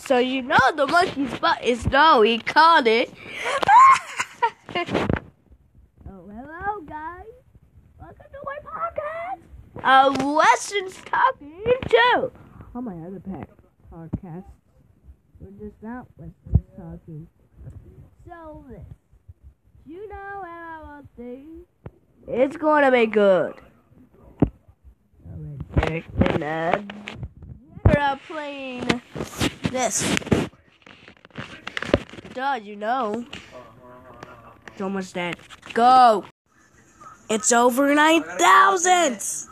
So you know the monkey's butt is no, he caught it. oh, hello guys. Welcome to my podcast. Uh, Weston's talking too. On my other pack podcast. We're just not Weston's talking. So this. You know how I things. It's gonna be good. We're playing this. Duh, you know. Almost dead. Go! It's over 9,000!